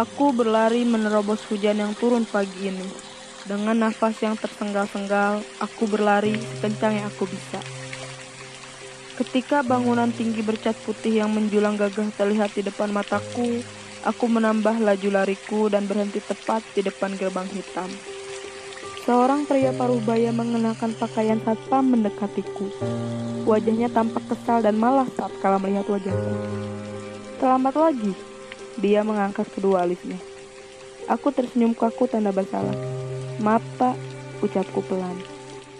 Aku berlari menerobos hujan yang turun pagi ini. Dengan nafas yang tersenggal-senggal, aku berlari sekencang yang aku bisa. Ketika bangunan tinggi bercat putih yang menjulang gagah terlihat di depan mataku, aku menambah laju lariku dan berhenti tepat di depan gerbang hitam. Seorang pria paruh baya mengenakan pakaian satpam mendekatiku. Wajahnya tampak kesal dan malas saat kala melihat wajahku. Terlambat lagi, dia mengangkat kedua alisnya. Aku tersenyum kaku tanda bersalah. Maaf pak, ucapku pelan.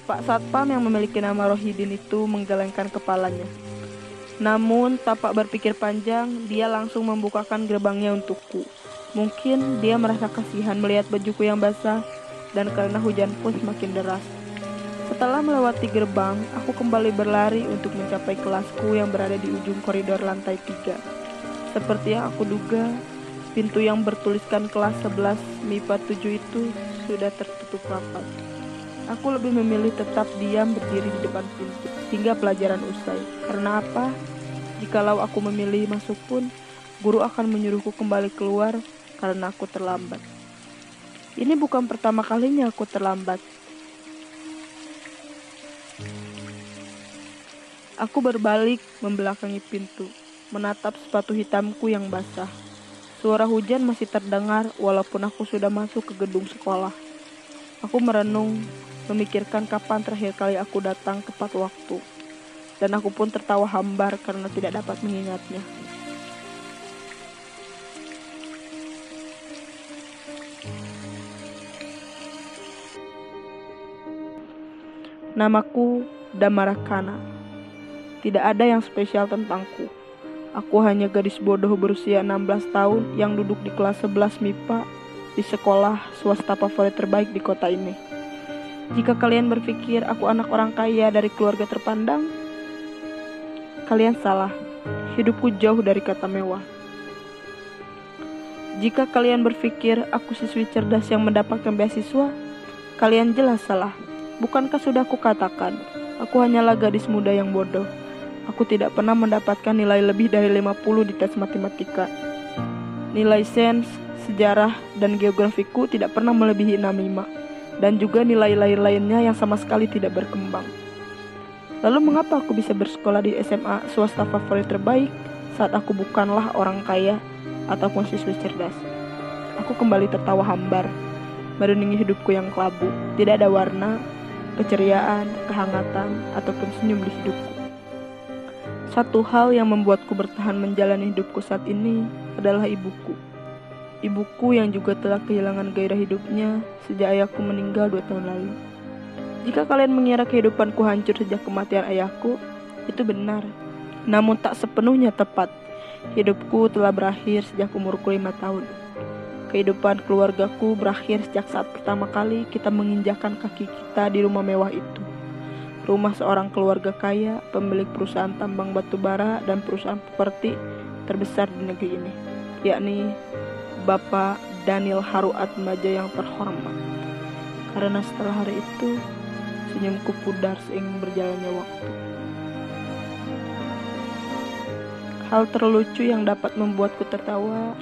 Pak Satpam yang memiliki nama Rohidin itu menggelengkan kepalanya. Namun, tapak berpikir panjang, dia langsung membukakan gerbangnya untukku. Mungkin dia merasa kasihan melihat bajuku yang basah, dan karena hujan pun semakin deras. Setelah melewati gerbang, aku kembali berlari untuk mencapai kelasku yang berada di ujung koridor lantai tiga. Seperti yang aku duga, pintu yang bertuliskan kelas 11 MIPA 7 itu sudah tertutup rapat. Aku lebih memilih tetap diam berdiri di depan pintu hingga pelajaran usai. Karena apa? Jikalau aku memilih masuk pun, guru akan menyuruhku kembali keluar karena aku terlambat. Ini bukan pertama kalinya aku terlambat. Aku berbalik membelakangi pintu menatap sepatu hitamku yang basah. Suara hujan masih terdengar walaupun aku sudah masuk ke gedung sekolah. Aku merenung, memikirkan kapan terakhir kali aku datang tepat waktu. Dan aku pun tertawa hambar karena tidak dapat mengingatnya. Namaku Damarakana. Tidak ada yang spesial tentangku. Aku hanya gadis bodoh berusia 16 tahun yang duduk di kelas 11 MIPA di sekolah swasta favorit terbaik di kota ini. Jika kalian berpikir aku anak orang kaya dari keluarga terpandang, kalian salah. Hidupku jauh dari kata mewah. Jika kalian berpikir aku siswi cerdas yang mendapatkan beasiswa, kalian jelas salah. Bukankah sudah aku katakan, aku hanyalah gadis muda yang bodoh. Aku tidak pernah mendapatkan nilai lebih dari 50 di tes matematika. Nilai sains, sejarah, dan geografiku tidak pernah melebihi 65, dan juga nilai lain-lainnya yang sama sekali tidak berkembang. Lalu mengapa aku bisa bersekolah di SMA swasta favorit terbaik saat aku bukanlah orang kaya ataupun siswi cerdas? Aku kembali tertawa hambar, merenungi hidupku yang kelabu. Tidak ada warna, keceriaan, kehangatan, ataupun senyum di hidupku. Satu hal yang membuatku bertahan menjalani hidupku saat ini adalah ibuku. Ibuku yang juga telah kehilangan gairah hidupnya sejak ayahku meninggal dua tahun lalu. Jika kalian mengira kehidupanku hancur sejak kematian ayahku, itu benar. Namun tak sepenuhnya tepat. Hidupku telah berakhir sejak umurku lima tahun. Kehidupan keluargaku berakhir sejak saat pertama kali kita menginjakan kaki kita di rumah mewah itu rumah seorang keluarga kaya, pemilik perusahaan tambang batu bara dan perusahaan properti terbesar di negeri ini, yakni Bapak Daniel Haru Atmaja yang terhormat. Karena setelah hari itu, senyumku pudar seiring berjalannya waktu. Hal terlucu yang dapat membuatku tertawa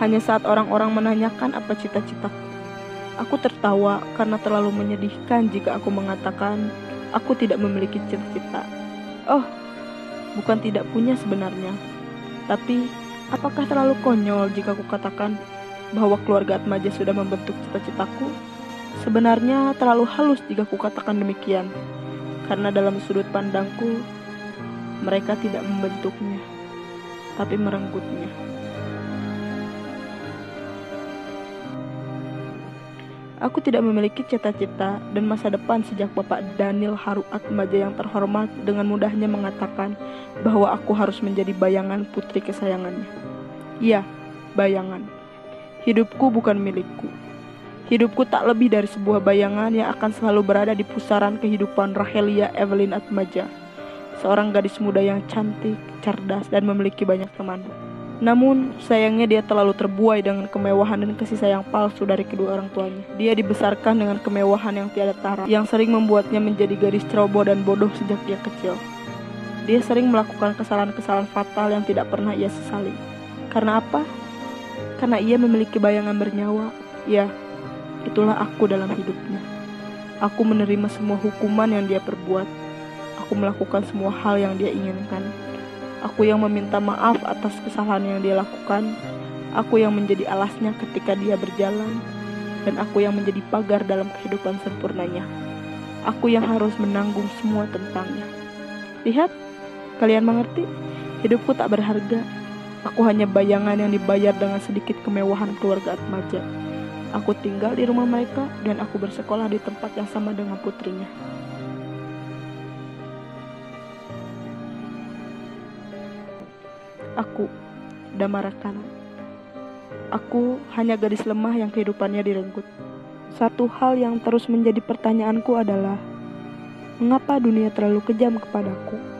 hanya saat orang-orang menanyakan apa cita-citaku. Aku tertawa karena terlalu menyedihkan jika aku mengatakan aku tidak memiliki cita-cita. Oh, bukan tidak punya sebenarnya. Tapi, apakah terlalu konyol jika aku katakan bahwa keluarga Atmaja sudah membentuk cita-citaku? Sebenarnya terlalu halus jika aku katakan demikian. Karena dalam sudut pandangku, mereka tidak membentuknya, tapi merenggutnya. Aku tidak memiliki cita-cita dan masa depan sejak Bapak Daniel Haru Atmaja yang terhormat dengan mudahnya mengatakan bahwa aku harus menjadi bayangan putri kesayangannya. Iya, bayangan. Hidupku bukan milikku. Hidupku tak lebih dari sebuah bayangan yang akan selalu berada di pusaran kehidupan Rahelia Evelyn Atmaja, seorang gadis muda yang cantik, cerdas, dan memiliki banyak teman. Namun, sayangnya dia terlalu terbuai dengan kemewahan dan kasih sayang palsu dari kedua orang tuanya. Dia dibesarkan dengan kemewahan yang tiada tara, yang sering membuatnya menjadi gadis ceroboh dan bodoh sejak dia kecil. Dia sering melakukan kesalahan-kesalahan fatal yang tidak pernah ia sesali. Karena apa? karena ia memiliki bayangan bernyawa. Ya, itulah aku dalam hidupnya. Aku menerima semua hukuman yang dia perbuat. Aku melakukan semua hal yang dia inginkan. Aku yang meminta maaf atas kesalahan yang dia lakukan. Aku yang menjadi alasnya ketika dia berjalan. Dan aku yang menjadi pagar dalam kehidupan sempurnanya. Aku yang harus menanggung semua tentangnya. Lihat, kalian mengerti? Hidupku tak berharga. Aku hanya bayangan yang dibayar dengan sedikit kemewahan keluarga Atmaja. Aku tinggal di rumah mereka dan aku bersekolah di tempat yang sama dengan putrinya. Aku, Damarakana. Aku hanya gadis lemah yang kehidupannya direnggut. Satu hal yang terus menjadi pertanyaanku adalah, mengapa dunia terlalu kejam kepadaku?